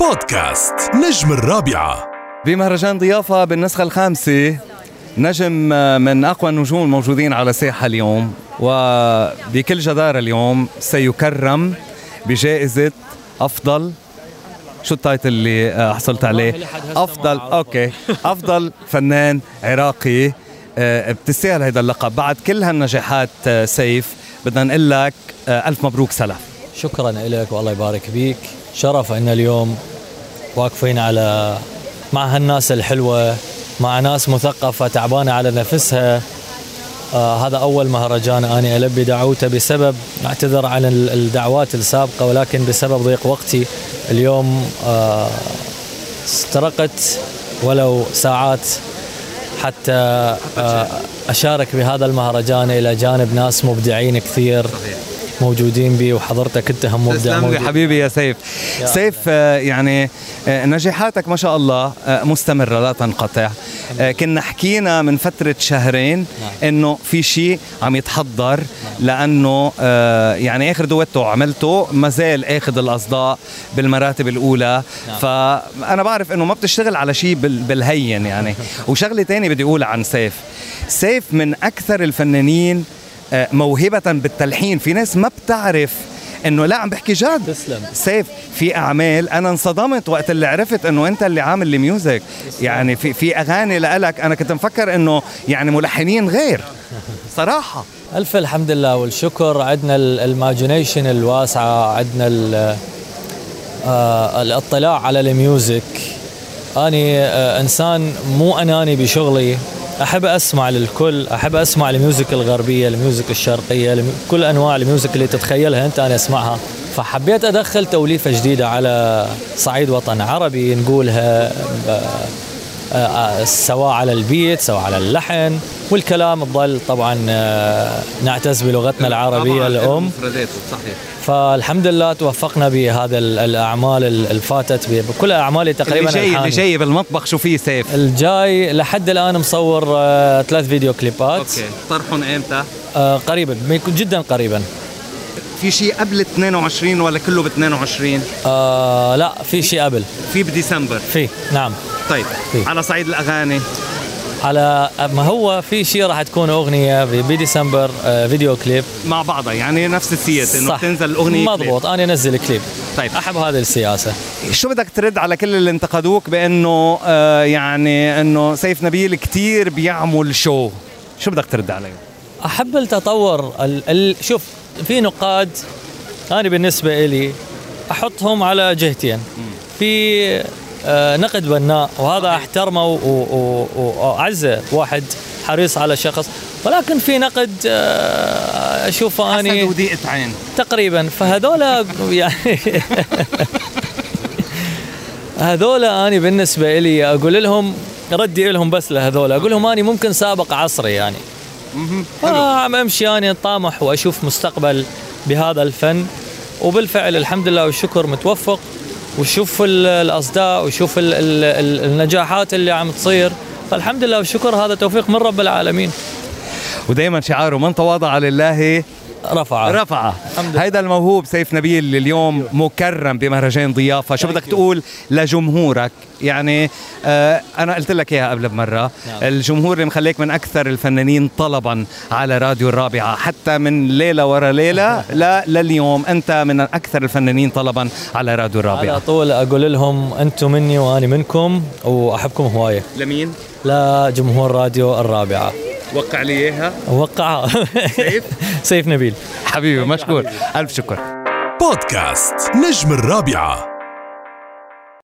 بودكاست نجم الرابعة. بمهرجان ضيافة بالنسخة الخامسة نجم من أقوى النجوم الموجودين على الساحة اليوم وبكل جدارة اليوم سيكرم بجائزة أفضل شو ال title اللي آه، حصلت عليه؟ أفضل أوكي. أفضل فنان عراقي آه، بتستاهل هذا اللقب. بعد كل هالنجاحات آه، سيف بدنا نقول لك ألف مبروك سلف شكرا لك والله يبارك فيك. شرف ان اليوم. واقفين على مع هالناس الحلوة مع ناس مثقفة تعبانة على نفسها. آه هذا أول مهرجان اني ألبي دعوته بسبب اعتذر عن الدعوات السابقة ولكن بسبب ضيق وقتي اليوم آه استرقت ولو ساعات حتى آه أشارك بهذا المهرجان إلى جانب ناس مبدعين كثير. موجودين بي وحضرتك انت هم مبدع تسلم حبيبي يا سيف. يا سيف آه يعني آه نجاحاتك ما شاء الله آه مستمرة لا تنقطع. آه كنا حكينا من فترة شهرين نعم. إنه في شيء عم يتحضر لأنه آه يعني آخر دويتو عملته ما زال آخذ الأصداء بالمراتب الأولى. نعم. فأنا بعرف إنه ما بتشتغل على شيء بالهين يعني. وشغلة ثانية بدي أقولها عن سيف. سيف من أكثر الفنانين آه، موهبة بالتلحين. في ناس ما بتعرف إنه لا عم بحكي جد. تسلم. سيف في أعمال أنا انصدمت وقت اللي عرفت إنه أنت اللي عامل ال music يعني في في أغاني لك أنا كنت مفكر إنه يعني ملحنين غير. صراحة. ألف الحمد لله والشكر. عندنا ال imagination الواسعة عندنا آه الاطلاع على ال music أني آه إنسان مو أناني بشغلي. أحب أسمع للكل أحب أسمع ال music الغربية ال music الشرقية كل أنواع ال music اللي تتخيلها أنت أنا أسمعها. فحبيت أدخل توليفة جديدة على صعيد وطن عربي نقولها سواء على ال beat سواء على اللحن والكلام تظل طبعا آه، نعتز بلغتنا العربية الأم. صحيح. فالحمد لله توفقنا بهذا الأعمال الفاتت بكل أعمالي تقريبا اللي جاي اللي جاي بالمطبخ شو في سيف؟ الجاي لحد الآن مصور ثلاث فيديو كليبات. أوكي. طرحهم إمتى؟ قريبا جدا قريبا. في شيء قبل 22 ولا كله ب 22 آه لا في شيء قبل. في بديسمبر. في نعم. طيب في. على صعيد الأغاني. على ما هو في شيء راح تكون أغنية بديسمبر آه فيديو كليب. مع بعضها يعني نفس السياسة إنه تنزل الاغنيه مضبوط أنا أنزل كليب. طيب. أحب هذه السياسة. شو بدك ترد على كل اللي انتقدوك بأنه آه يعني أنه سيف نبيل كثير بيعمل شو شو بدك ترد عليه؟ أحب التطور ال ال شوف في نقاد أنا بالنسبة لي أحطهم على جهتين. في نقد بناء وهذا احترمه واعزه واحد حريص على شخص. ولكن في نقد آه، اشوفه أني وديئة عين. تقريبا. فهذول يعني هذول أني بالنسبة لي أقول لهم ردي لهم بس لهذول. أقول لهم أني ممكن سابق عصري يعني. عم أمشي اني طامح وأشوف مستقبل بهذا الفن. وبالفعل الحمد لله والشكر متوفق. وشوف الأصداء وشوف النجاحات اللي عم تصير. فالحمد لله والشكر هذا توفيق من رب العالمين. ودائما شعاره من تواضع لله رفعه. رفعه. هيدا الموهوب سيف نبيل اليوم مكرم بمهرجان ضيافة. شو بدك تقول لجمهورك؟ يعني آه أنا قلت لك إياها قبل بمرة. نعم. الجمهور اللي مخليك من أكثر الفنانين طلبا على راديو الرابعة حتى من ليلة ورا ليلة لا لليوم أنت من أكثر الفنانين طلبا على راديو الرابعة. على طول أقول لهم أنتم مني وأنا منكم وأحبكم هواية. لمين؟ لجمهور راديو الرابعة. وقع لي إياها؟ وقعها سيف؟ سيف نبيل. حبيبي مشكور. ألف شكر. بودكاست نجم الرابعة.